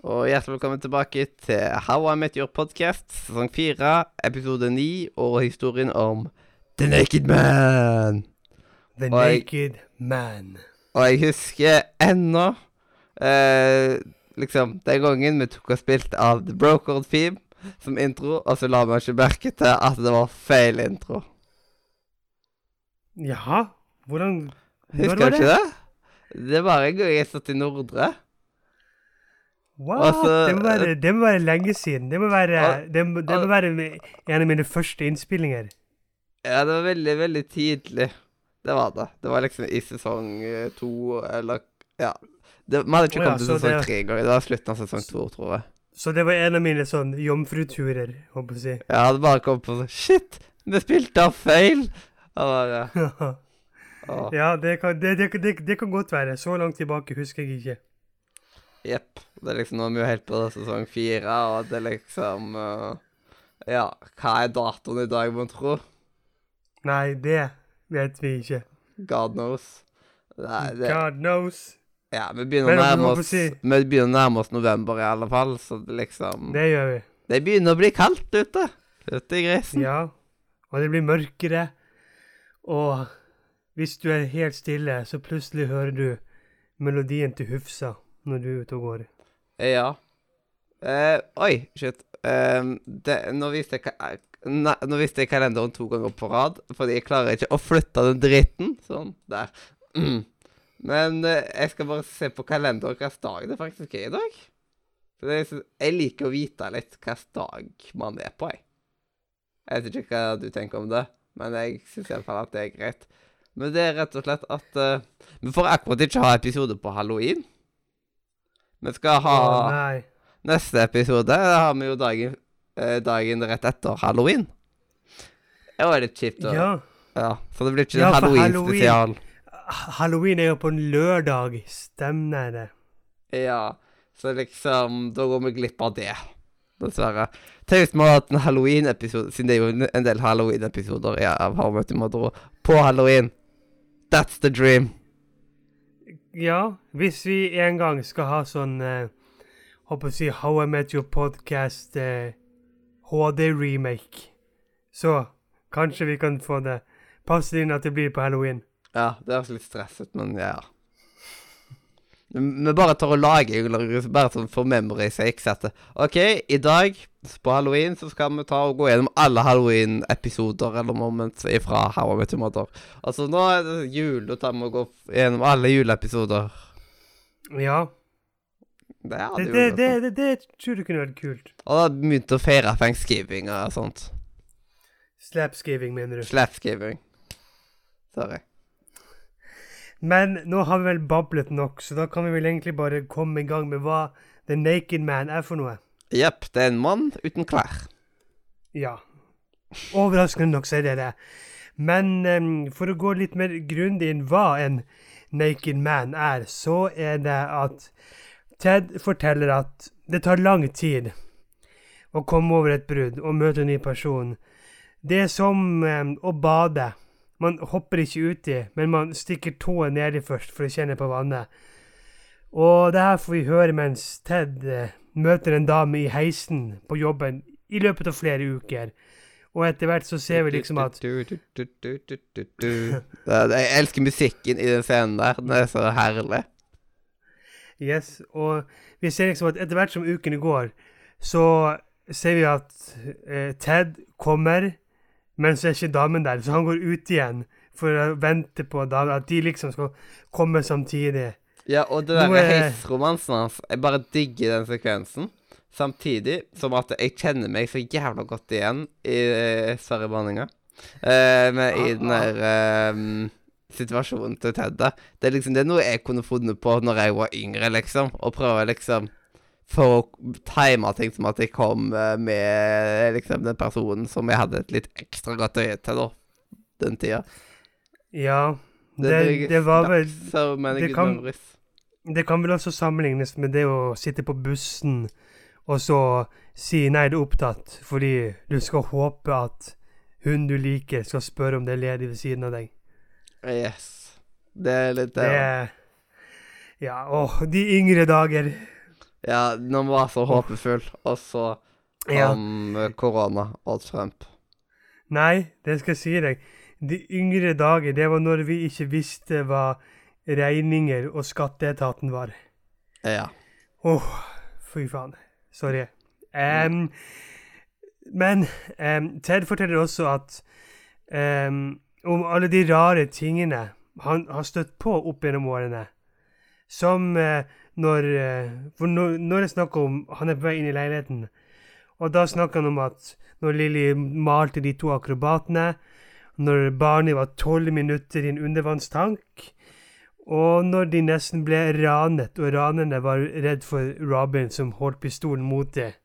Og hjertelig velkommen tilbake til How I Met Your Podcast, sesong fire, episode ni, og historien om The Naked Man. The og Naked Man. Og jeg husker ennå eh, liksom den gangen vi tok og spilte av The Brokered Theme som intro, og så la vi ikke merke til at det var feil intro. Jaha, hvordan Når Husker du ikke det? Det var en gang jeg satt i Nordre. What? Altså, det, må være, det må være lenge siden. Det må være, det må, det må være en av mine første innspillinger. Ja, det var veldig, veldig tidlig. Det var det. Det var liksom i sesong eh, to, eller Ja. Det, hadde ikke ja, kommet til så sesong det- tre engang. Det var slutten av sesong to, tror jeg. Så det var en av mine sånn jomfruturer, håper jeg å si. Jeg hadde bare kommet på sånn Shit! Vi spilte av feil! Bare ja, det kan, det, det, det, det kan godt være. Så langt tilbake husker jeg ikke. Jepp. Det er liksom Nå er vi jo helt på sesong fire, og det er liksom uh, Ja, hva er datoen i dag, mon tro? Nei, det vet vi ikke. God knows. Nei, det, God knows. ja, vi begynner, å nærme oss, si? vi begynner å nærme oss november i alle fall, så det liksom Det gjør vi. Det begynner å bli kaldt ute. Ute i grisen. Ja. Og det blir mørkere. Og hvis du er helt stille, så plutselig hører du melodien til Hufsa når du er ute og går. Ja. Eh, oi, shit. Eh, det, nå, viste jeg, ka- nei, nå viste jeg kalenderen to ganger på rad, fordi jeg klarer ikke å flytte den dritten. Sånn, der. Mm. Men eh, jeg skal bare se på kalenderen hvilken dag det faktisk er i dag. For er, jeg liker å vite litt hvilken dag man er på, jeg. Jeg vet ikke hva du tenker om det, men jeg syns iallfall at det er greit. Men det er rett og slett at eh, Vi får akkurat ikke ha episode på halloween. Vi skal ha oh. Neste episode da har vi jo dagen, eh, dagen rett etter halloween. Det var litt kjipt. Og, Ja. Ja, Så det blir ikke Ja, en halloween-spesial. Halloween er jo på en lørdag. Stemmer det. Ja, så liksom Da går vi glipp av det. Dessverre. Tenk hvis vi hadde hatt en halloween-episode, siden det er jo en- del halloween-episoder ja, av How I Met Your Mother på halloween. That's the dream. Ja, hvis vi en gang skal ha sånn uh, Håper å si How I Met Your Podcast uh, HD-remake, så kanskje vi kan få det Passer inn at det blir på halloween. Ja, det høres litt stresset men ja. Vi bare tar og lager bare sånn for memory sake. At OK, i dag på halloween så skal vi ta og gå gjennom alle halloween-episoder eller moments fra How I Met Your Mother. Altså, nå er det jul, da tar vi og går gjennom alle juleepisoder. Ja. Det Det, det, det, sånn. det, det tror jeg kunne vært kult. Og da begynte å feire thanksgiving og sånt. Slapsgiving, mener du. Slapsgiving. Sorry. Men nå har vi vel bablet nok, så da kan vi vel egentlig bare komme i gang med hva The Naked Man er for noe. Jepp, det er en mann uten klær. Ja. Overraskende nok så er det det. Men um, for å gå litt mer grundig inn hva en naked man er, så er det at Ted forteller at det tar lang tid å komme over et brudd og møte en ny person. Det er som um, å bade. Man hopper ikke uti, men man stikker tåen nedi først for å kjenne på vannet. Og det her får vi høre mens Ted eh, møter en dame i heisen på jobben i løpet av flere uker. Og etter hvert så ser vi liksom at Jeg elsker musikken i den scenen der. Den er så herlig. Yes, og vi ser liksom at etter hvert som ukene går, så ser vi at eh, Ted kommer, men så er ikke damen der. Så han går ut igjen for å vente på damen, at de liksom skal komme samtidig. Ja, og det der er- heisromansen hans Jeg bare digger den sekvensen. Samtidig som at jeg kjenner meg så jævla godt igjen i eh, Sverre-banninga. Eh, med, I den der eh, situasjonen til Ted. Det er liksom Det er noe jeg kunne funnet på når jeg var yngre, liksom. Og prøve liksom for å time ting som at jeg kom eh, med liksom den personen som jeg hadde et litt ekstra godt øye til, da. Den tida. Ja. Det, det var vel det kan- Det kan vel også sammenlignes med det å sitte på bussen og så si nei, du er opptatt, fordi du skal håpe at hun du liker, skal spørre om det er ledig ved siden av deg. Yes. Det er litt det. Det Ja, åh, de yngre dager. Ja, når man var så håpefull, og så Ja. kom eh, korona og Trump. Nei, det skal jeg si deg. De yngre dager, det var når vi ikke visste hva regninger og skatteetaten var. Ja. Åh, fy faen. Sorry. Em, men um, Ted forteller også at um, om alle de rare tingene han har støtt på opp gjennom årene. Som eh, når eh, For når, når jeg snakker om Han er på vei inn i leiligheten, og da snakker han om at når Lilly malte de to akrobatene, når barnet var tolv minutter i en undervannstank, og når de nesten ble ranet, og ranerne var redd for Robin som holdt pistolen mot dem.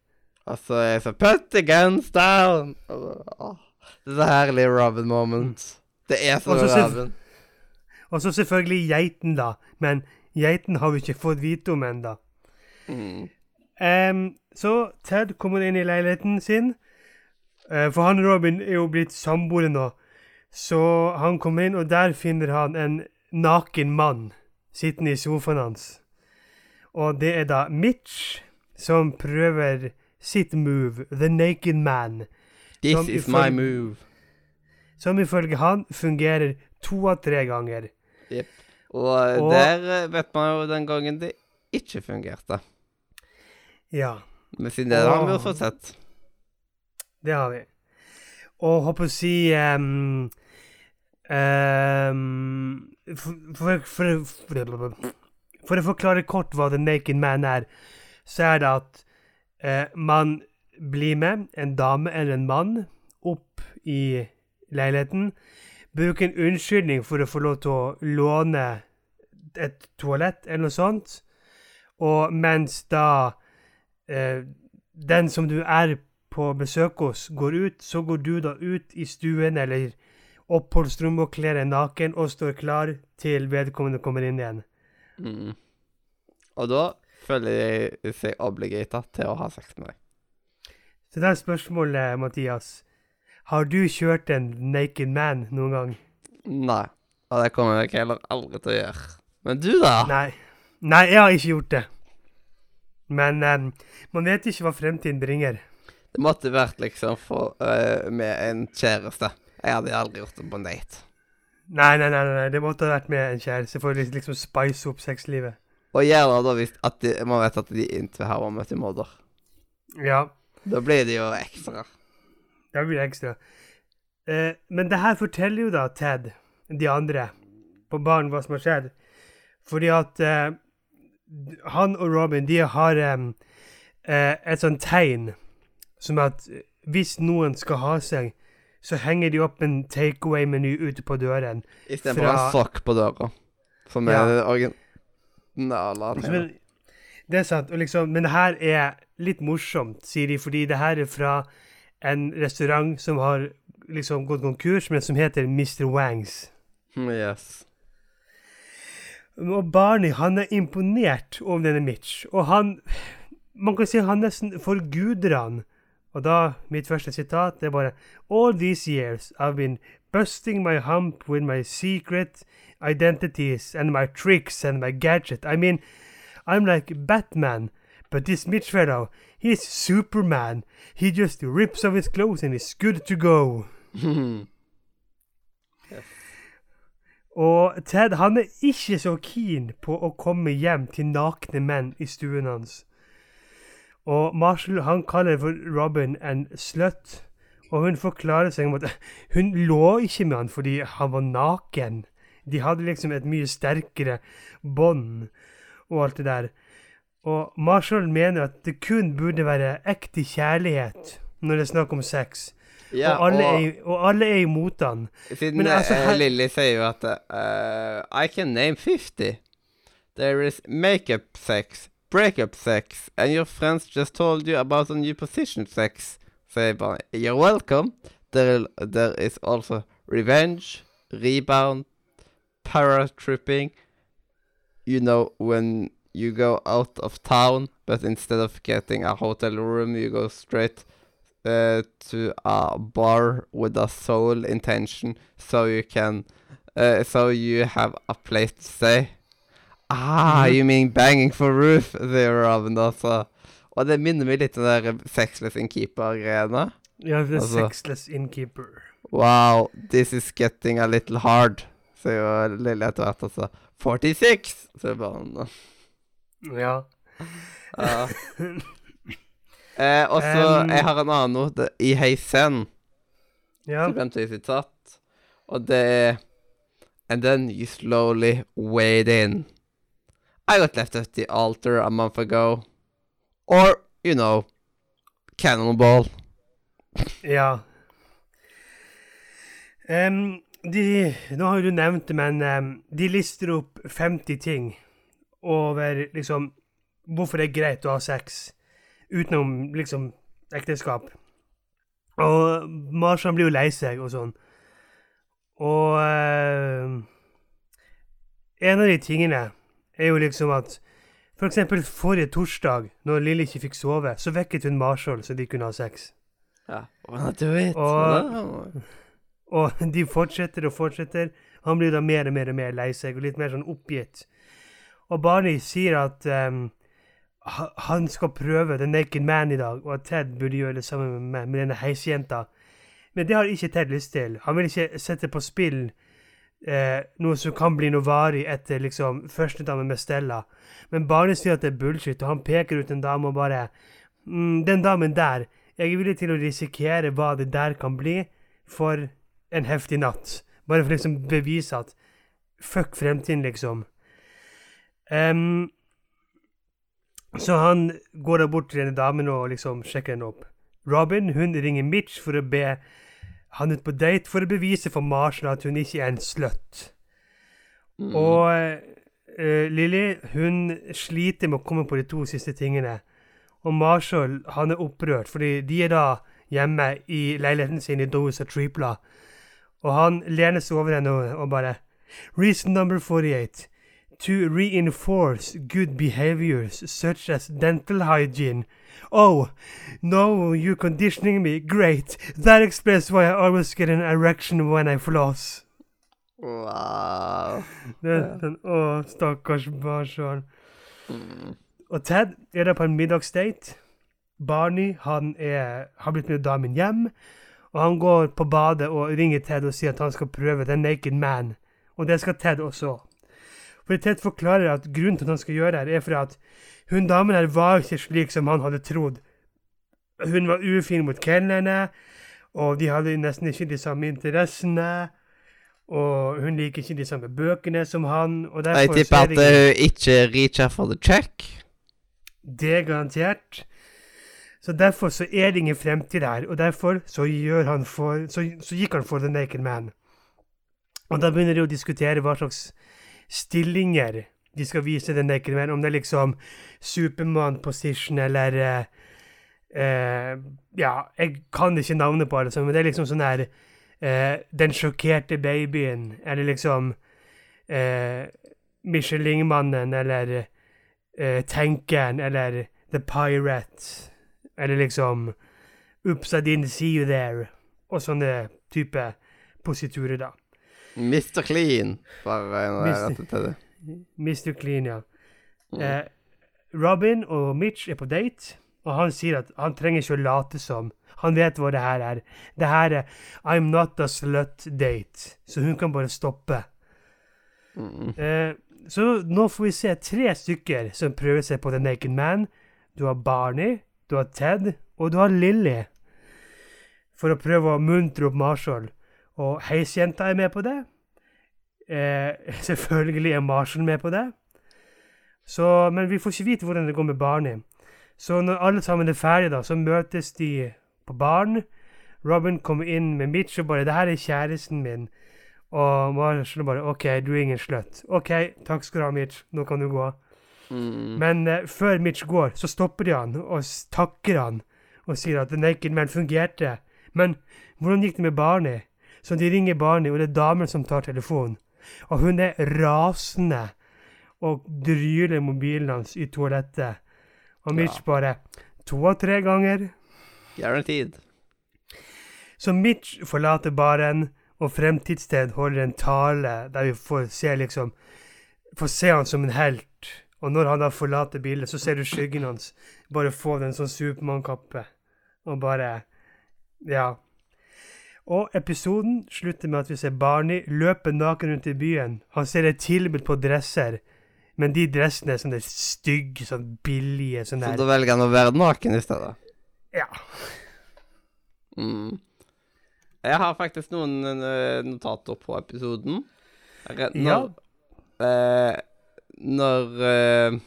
Og så er jeg så Put the guns down! Åh, det er herlig Robin moment. Det er så Robin. Og så selvfølgelig geiten, da. Men geiten har vi ikke fått vite om ennå. Mm. Um, så Ted kommer inn i leiligheten sin. uh, for han Robin er jo blitt samboere nå. Så han kommer inn, og der finner han en naken mann sittende i sofaen hans. Og det er da Mitch som prøver sitt move, The Naked Man. This is my move. Som ifølge han fungerer to av tre ganger. Og, eh, Og- der eh, vet man jo den gangen det ikke fungerte. Ja. Men siden det har vi jo fått sett. Det har vi. Og håper å si um, um, for, for, for, for å forklare kort hva The Naked Man er, så er det at uh, man blir med en dame eller en mann opp i leiligheten, bruker en unnskyldning for å få lov til å låne et toalett eller noe sånt, og mens da eh, den som du er på besøk hos, går ut, så går du da ut i stuen eller oppholdsrommet og kler deg naken og står klar til vedkommende kommer inn igjen. Mm. Og da føler jeg seg obligata til å ha sex med deg. Så det er spørsmålet, Mathias. Har du kjørt en naked man noen gang? Nei. Og det kommer jeg heller aldri til å gjøre. Men du, da? Nei. Nei, jeg har ikke gjort det. Men um, man vet ikke hva fremtiden bringer. Det måtte vært liksom for, uh, med en kjæreste. Jeg hadde aldri gjort det på en date. Nei, nei, nei, nei, det måtte ha vært med en kjæreste for å liksom spice opp sexlivet. Og gjerne da hvis at de, man vet at de inntil har møtt i modder. Ja. Da blir det jo ekstra. Da blir det ekstra. Eh, men det her forteller jo da Ted, de andre, på baren hva som har skjedd. Fordi at eh, han og Robin, de har eh, et sånt tegn som at hvis noen skal ha seg, så henger de opp en takeaway-meny ute på døren. Istedenfor en Fra- sokk på døra. Som er det originale. Men, det er sant. Liksom, men det her er litt morsomt, sier de, fordi det her er fra en restaurant som har liksom gått konkurs, men som heter Mr. Wangs. Yes. Og Barney han er imponert over denne Mitch, og han Man kan si han nesten forguder han. Og da, mitt første sitat, det er bare All these years I've been busting my hump with my secret identities and my tricks and my gadget. I mean, I'm like Batman, but this Mitch fellow, he's Superman. He just rips off his clothes and is good to go. Og Ted han er ikke så keen på å komme hjem til nakne menn i stuen hans. Og Marshall han kaller for Robin en slut, og hun forklarer seg om at hun lå ikke med han fordi han var naken. De hadde liksom et mye sterkere bånd og alt det der. Og Marshall mener at det kun burde være ekte kjærlighet når det er snakk om sex. Ja, og, alle og er, og alle er imot han. siden men altså, eh, her- Lilly sier jo at uh, I can name 50. There is makeup sex, breakup sex, and your friends just told you about a new position sex. Sier bare You're welcome. There, there is also revenge, rebound, paratrooping. You know, when you go out of town, but instead of getting a hotel room, you go straight uh, to a bar with a sole intention, so you can, uh, so you have a place to stay. Ah, Mhm. you mean banging for roof, sier Robin altså. Og det minner meg litt om den der Sexless Innkeeper-greiene. Ja, The Altså- Sexless Innkeeper. Wow, this is getting a little hard, sier jo Lille etter hvert, altså. 46! Så jeg bare Ja. Uh. Eh, og så, Um, jeg har en annen note i Heisen. ja. Så glemte jeg sitat. Og det er And then you slowly wade in. I got left at the altar a month ago. Or, you know, cannonball. Ja. Um, de, nå har du nevnt det, men um, de lister opp 50 ting over liksom hvorfor det er greit å ha sex utenom liksom ekteskap. Og Marshan blir jo lei seg og sånn. Og em, en av de tingene er jo liksom at for eksempel forrige torsdag, når Lille ikke fikk sove, så vekket hun Marshall så de kunne ha sex. Ja. du vet. Og- Og de fortsetter og fortsetter. Han blir da mer og mer og mer lei seg og litt mer sånn oppgitt. Og Barney sier at um, han skal prøve The Naked Man i dag, og at Ted burde gjøre det sammen med, med denne heisjenta. Men det har ikke Ted lyst til. Han vil ikke sette på spill eh, noe som kan bli noe varig etter liksom førstedame med Stella. Men Barney sier at det er bullshit, og han peker ut en dame og bare mm, Den damen der, jeg er villig til å risikere hva det der kan bli for en heftig natt. Bare for liksom bevise at fuck fremtiden, liksom. Em, så han går da bort til denne damen og liksom sjekker henne opp. Robin hun ringer Mitch for å be han ut på date for å bevise for Marshall at hun ikke er en slutt. Mm. Og uh, Lily hun sliter med å komme på de to siste tingene. Og Marshall han er opprørt, fordi de er da hjemme i leiligheten sin i Dosa Tripla. Og han lener seg over henne og, og bare Reason number 48. To reinforce good behaviors such as dental hygiene. Oh, no, you're conditioning me. Great. That explains why I always get an erection when I floss. Wow. Sånn, Å, stakkars Marshall. Mm. Og Ted er der på en middagsdate. Barney han er, har blitt med damen hjem. Og han går på badet og ringer Ted og sier at han skal prøve The Naked Man. Og det skal Ted også. For Ted forklarer at grunnen til at han skal gjøre det, er for at hun damen her var ikke slik som han hadde trodd. Hun var ufin mot kelnerne, og de hadde nesten ikke de samme interessene. Og hun liker ikke de samme bøkene som han. og derfor Jeg tipper er at hun ikke reacher for the check. Det er garantert. Så derfor så er det ingen fremtid der, og derfor så, han for, så, så gikk han for The Naked Man. Og da begynner de å diskutere hva slags stillinger de skal vise The Naked om det er liksom Superman position eller eh, eh, Ja, jeg kan ikke navnet på det, men det er liksom sånn her eh, Den sjokkerte babyen, eller liksom eh, Michelin-mannen, eller Tenkeren, eller The Pirate, eller liksom Oops, I didn't see you there, og sånne type positurer, da. Mr. Clean. Bare rett til det. Mr. Clean, ja. Mm. Eh, Robin og Mitch er på date, og han sier at han trenger ikke å late som. Han vet hva det her er. Det her er I'm not a slut date, så hun kan bare stoppe. Mm. Eh, så nå får vi se tre stykker som prøver seg på The Naked Man. Du har Barney, du har Ted, og du har Lilly. For å prøve å muntre opp Marshall. Og heisjenta er med på det. Eh, selvfølgelig er Marshall med på det. Så, men vi får ikke vite hvordan det går med Barney. Så når alle sammen er ferdige, da, så møtes de på baren. Robin kommer inn med Mitch og bare 'Det her er kjæresten min'. Og Marshall bare 'OK, du er ingen slutt'. 'OK, takk skal du ha, Mitch. Nå kan du gå'. Mm. Men eh, før Mitch går, så stopper de han og takker han og sier at The Naked Man fungerte. Men hvordan gikk det med Barney? Så de ringer Barney, og det er damen som tar telefonen. Og hun er rasende og dryler mobilen hans i toalettet. Og Mitch Ja. bare To av tre ganger. Guaranteed. Så Mitch forlater baren, og Fremtidssted holder en tale der vi får se liksom Får se han som en helt. Og når han da forlater bildet, så ser du skyggen hans bare få den sånn Supermann-kappe. Og bare Ja. Og episoden slutter med at vi ser Barney løpe naken rundt i byen. Han ser et tilbud på dresser, men de dressene er sånne stygge, sånn billige sånn Så da velger han å være naken i stedet. Ja. Mm. Jeg har faktisk noen eh, notater på episoden. Når, Ja. Eh, når eh,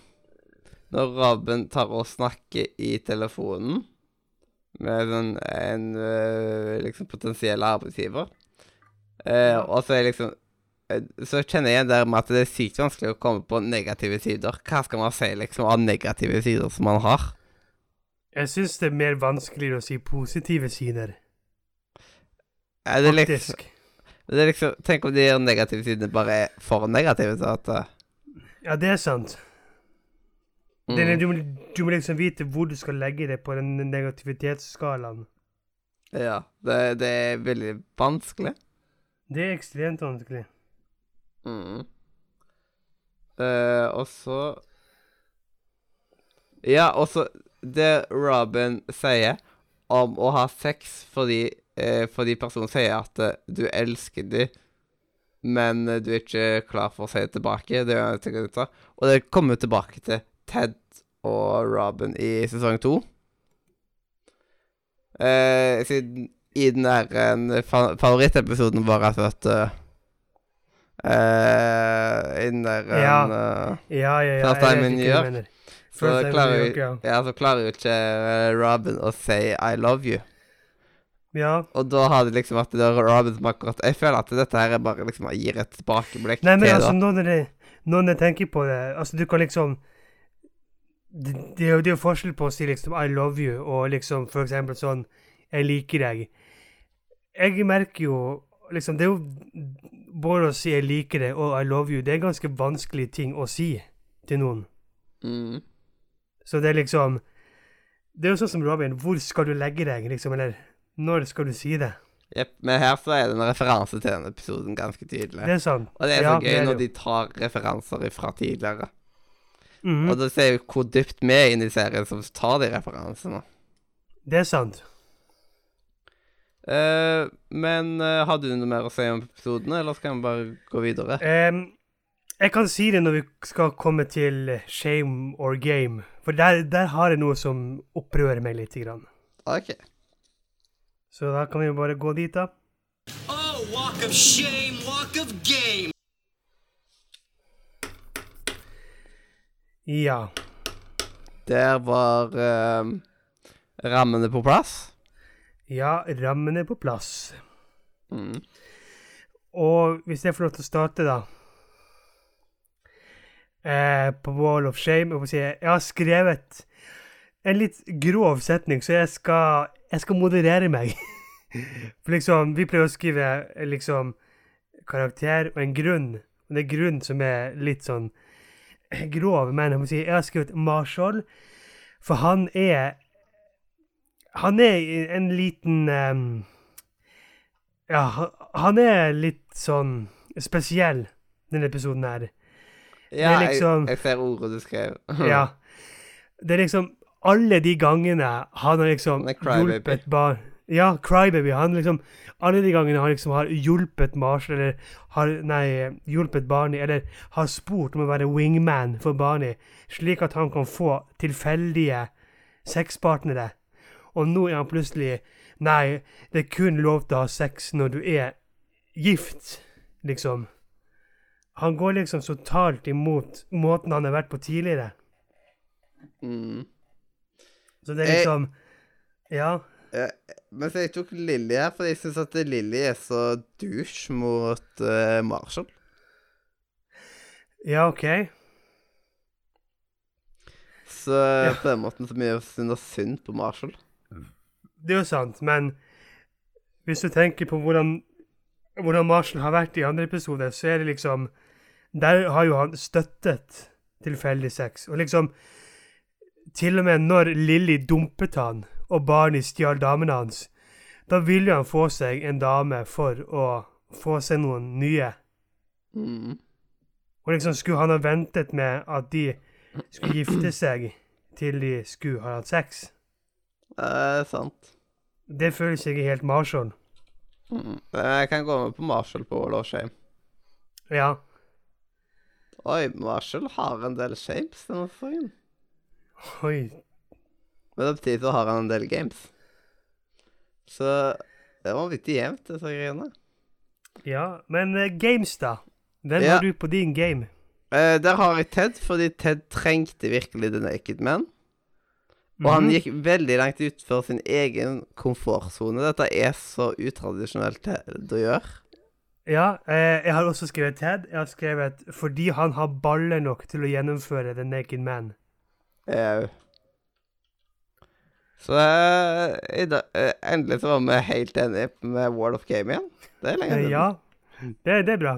Når Raben tar og snakker i telefonen med en, en eh, liksom potensiell arbeidsgiver, eh, og så er liksom eh, så kjenner jeg igjen der med at det er sykt vanskelig å komme på negative sider. Hva skal man si liksom av negative sider som man har? Jeg syns det er mer vanskeligere å si positive sider, Er det liksom, faktisk. det er liksom Tenk om de negative sidene bare er for negative. Så at eh, Ja, det er sant. Mm. Det er- du, må- du må liksom vite hvor du skal legge det på den negativitetsskalaen. Ja, det, det er veldig vanskelig. Det er ekstremt vanskelig. Mm. Uh, og så Ja, og så det Robin sier om å ha sex fordi, uh, fordi personen sier at uh, du elsker dem, men du er ikke klar for å si det tilbake. Det er, og det kommer tilbake til Ted og Robin i sesong to. Eh, siden i den der fa favorittepisoden vår at uh, I den der Ja. eh, Ja, ja, ja. First time in New York. så klarer York, ja. ja, så klarer jo ikke eh, Robin å si 'I love you'. Ja. Og da har det liksom det der Robin som akkurat Jeg føler at dette her er bare liksom gir et tilbakeblikk Nei, men til altså, nå når jeg, når jeg tenker på det Altså, du kan liksom det, det, er jo, forskjell på å si liksom 'I love you' og liksom for eksempel sånn 'Jeg liker deg'. Jeg merker jo liksom Det er jo både å si 'jeg liker deg' og 'I love you'. Det er ganske vanskelige ting å si til noen. Mm. Så det er liksom Det er jo sånn som Robin. Hvor skal du legge deg, liksom? Eller når skal du si det? Jepp. Men her så er det en referanse til denne episoden ganske tydelig. Det er sant. og det er Ja, så gøy det er når de tar referanser fra tidligere. Mhm. Og da ser vi hvor dypt vi er inne i serien som tar de referansene. Det er sant. Uh, men uh, har du noe mer å si om episoden, eller skal vi bare gå videre? Um, jeg kan si det når vi skal komme til shame or game. For der, der har jeg noe som opprører meg litt. Grann. OK. Så da kan vi jo bare gå dit, da. Oh, walk of shame, walk of game. Ja. Der var eh, rammene på plass. Ja, rammene er på plass. Mm. Og hvis jeg får lov til å starte, da eh, På Wall of Shame Jeg, si, jeg har skrevet en litt grov setning, så jeg skal, jeg skal moderere meg. For liksom, vi pleier å skrive eh, liksom karakter og en grunn. Og det er grunn som er litt sånn grov, men jeg må si, jeg har skrevet Marshall, for han er Han er en liten um, ja, han- er litt sånn spesiell, denne episoden her. Ja, liksom- jeg, jeg ser ordet du skrev. Ja. Det er liksom alle de gangene han har liksom hjulpet barn Ja, crybaby. Han liksom Alle de gangene han liksom har hjulpet Marshall, eller har Nei, hjulpet Barney, eller har spurt om å være wingman for Barney, slik at han kan få tilfeldige sexpartnere. Og nå er han plutselig Nei, det er kun lov til å ha sex når du er gift, liksom. Han går liksom så totalt imot måten han har vært på tidligere. Mm. Så det er Jeg- liksom Ja. Eh, Men jeg tok Lilly her, for jeg syns at Lilly er så douche mot uh, Marshall. Ja, OK. Så på den måten så mye synd og synd på Marshall. Det er jo sant, men hvis du tenker på hvordan, hvordan Marshall har vært i andre episoder, så er det liksom Der har jo han støttet tilfeldig sex. Og liksom Til og med når Lilly dumpet han, og Barney stjal damene hans, da ville han få seg en dame for å få seg noen nye. Mm. Og liksom skulle han ha ventet med at de skulle gifte seg til de skulle ha hatt sex? Det er sant. Det føles ikke helt Marshall. Mm. Jeg kan gå med på Marshall på Wall of Shame. Ja. Oi, Marshall har en del shapes denne sesongen. Oi. Men samtidig så har han en del games. Så det var vanvittig jevnt, disse greiene. Ja, men uh, games, da? Hvem Ja. har du på din game? Uh, der har jeg Ted, fordi Ted trengte virkelig The Naked Man. Og han Mhm. gikk veldig langt utfor sin egen komfortsone. Dette er så utradisjonelt Ted å gjøre. Ja, eh, jeg har også skrevet Ted. Jeg har skrevet fordi han har baller nok til å gjennomføre The Naked Man. Jau. Så i dag, eh, endelig så var vi helt enige med Wall of Game igjen. Det er lenge Eh, siden. ja, det, det er bra.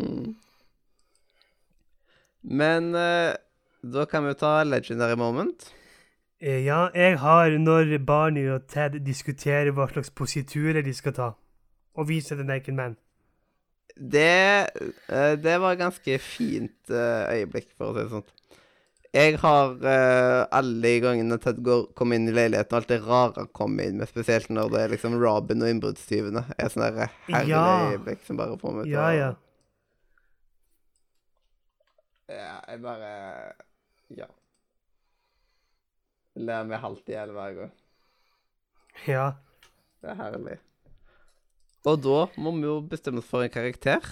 Mm. Men eh, da kan vi jo ta legendary moment. Ja, jeg har når Barney og Ted diskuterer hva slags positurer de skal ta, og viser The Naked Man. Det, det var et ganske fint øyeblikk, for å si det sånn. Jeg har uh, alle de gangene Ted går, kommer inn i leiligheten, alt det rare kommer inn med, spesielt når det er liksom Robin og innbruddstyvene. er sånne herlig herlige Ja. øyeblikk som bare får meg til Ja, å ja. Ja, jeg bare Ja. Ler meg halvt i hjel hver gang. Ja. Det er herlig. Og da må vi jo bestemme oss for en karakter.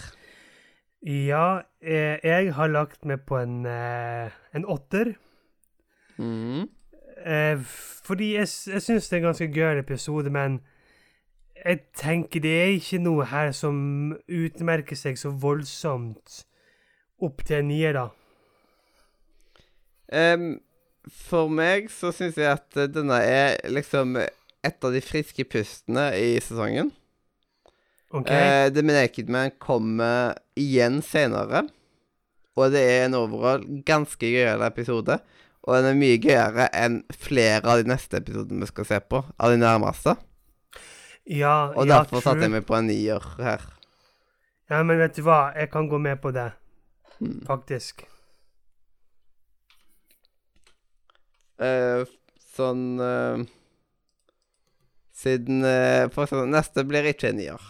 Ja, eh, jeg har lagt meg på en, eh, en åtter. Eh, fordi jeg, jeg syns det er en ganske gøy episode, men jeg tenker det er ikke noe her som utmerker seg så voldsomt opp til en nier, da. Um, for meg så syns jeg at denne er liksom et av de friske pustene i sesongen. OK? Eh, The Naked Man kommer igjen senere. Og det er en overall ganske gøyal episode. Og den er mye gøyere enn flere av de neste episodene vi skal se på. Av de nærmeste. ja, Og ja, derfor satte jeg meg på en nier her. Ja, men vet du hva? Jeg kan gå med på det, hmm. faktisk. Eh, sånn eh, Siden eh, For eksempel, neste blir ikke en nier.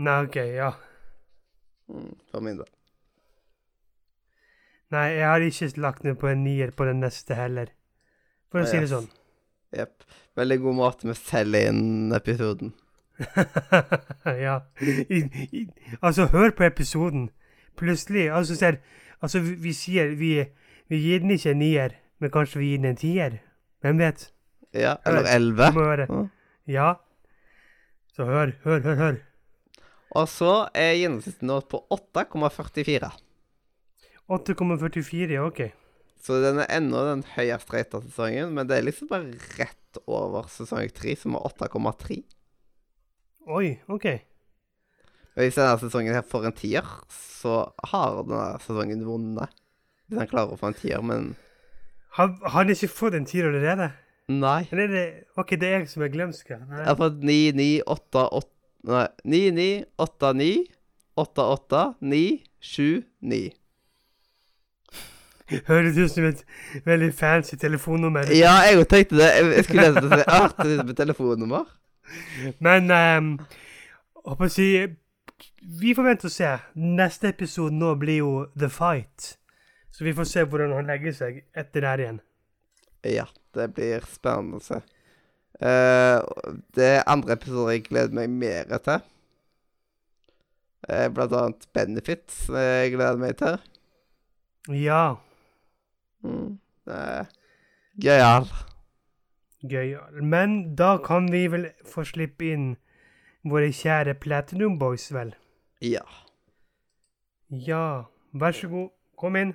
Nei, OK, ja. Mm, for min del. Nei, jeg har ikke lagt ned på en nier på den neste heller. For å si det sånn. Jepp. Veldig god måte med selge inn episoden. ja. I, i, altså, hør på episoden. Plutselig Altså, ser Altså, vi, vi sier vi, vi gir den ikke en nier, men kanskje vi gir den en tier. Hvem vet? Ja, eller elleve. Ja. Så hør, hør, hør, hør. Og så er gjennomsnittet på 8,44. 8,44, ja, OK. Så den er ennå den høyest rata sesongen, men det er liksom bare rett over sesong 3, som er 8,3. Oi, OK. Og Hvis denne sesongen her får en tier, så har denne sesongen vunnet. Hvis han klarer å få en tier, men Har, han ikke fått en tier allerede? nei. Eller er det OK, det er jeg som er glemsk. Jeg har fått 9, 9, 8, 8 Nei, 9, 9, 8, 9, 8, 8, 9, 7, 9. Høres ut som et veldig fancy telefonnummer. Ja, jeg tenkte det. Jeg skulle lese det som det artig med telefonnummer. Men um, håper å si Vi får vente og se. Neste episode nå blir jo The Fight. Så vi får se hvordan han legger seg etter der igjen. Ja, det blir spennende å se. Eh, det er andre episoder jeg gleder meg mer til. Blant annet Benefits Som jeg gleder meg til. Ja. Mm. Er gøyal. Gøy. Men da kan vi vel få slippe inn våre kjære Platinum Boys, vel? Ja. Ja. Vær så god. Kom inn.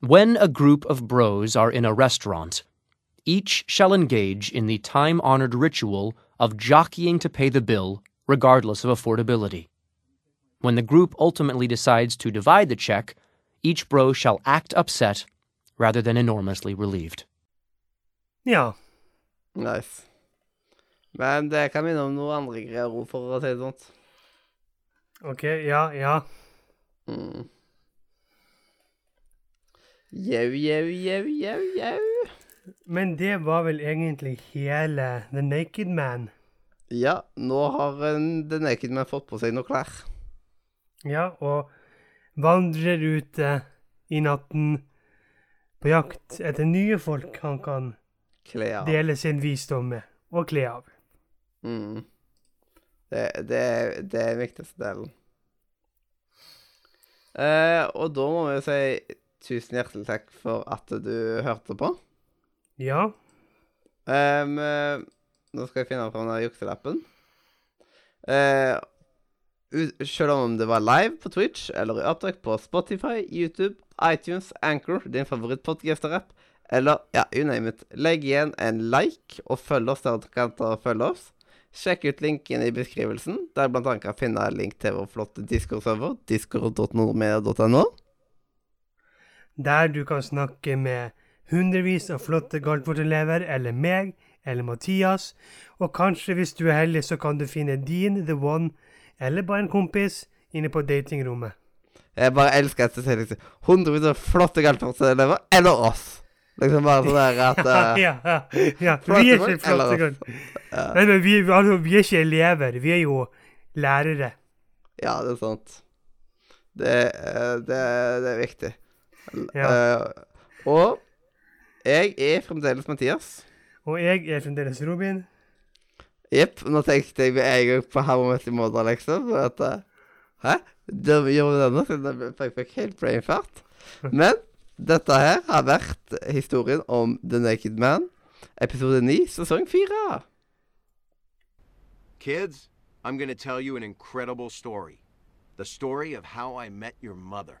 When a group of bros are in a restaurant, each shall engage in the time honored ritual of jockeying to pay the bill, regardless of affordability. When the group ultimately decides to divide the check, each bro shall act upset rather than enormously relieved. Ja. Nice. Men det kan minne om noen andre greier ord, for å si det sånn. OK. Ja, ja. Mm. Jau, jau, jau, jau, jau. Men det var vel egentlig hele The Naked Man. Ja, nå har en The Naked Man fått på seg noen klær. Ja, og vandrer ute i natten på jakt etter nye folk han kan dele sin visdom med og kle av. Mm. Det, det, det er den viktigste delen. Eh, og da må vi jo si tusen hjertelig takk for at du hørte på. Ja. Eh, nå skal jeg finne fram den jukselappen. Uh, selv om det var live på Twitch eller i opptak på Spotify, YouTube, iTunes, Anchor, din favorittpodcaster-app, eller ja, you name it. Legg igjen en like og følg oss der du kan ta og følge oss. Sjekk ut linken i beskrivelsen, der bl.a. kan finne en link til vår flotte Discord-server, discord.nordmedia.no. Der du kan snakke med hundrevis av flotte Galtvort-elever, eller meg, eller Mathias. Og kanskje, hvis du er heldig, så kan du finne din, the one, eller bare en kompis, inne på datingrommet. Jeg bare elsker at du sier liksom hundrevis av flotte Galtvort-elever, eller oss. Liksom bare sånn der at uh, ja, ja, ja. Vi er ikke flotte eller- Galt- Nei, men vi, altså, vi er ikke elever, vi er jo lærere. Ja, det er sant. Det, eh, det, det er viktig. Ja. Eh, og jeg er fremdeles Mathias. Og jeg er fremdeles Robin. Jepp. Nå tenkte jeg med en gang på How I Met Your liksom. At, eh, hæ? Da gjør vi denne, siden jeg fikk- fikk helt brainfart. Men dette her har vært historien om The Naked Man, episode 9, sesong 4. Kids, I'm going to tell you an incredible story. The story of how I met your mother.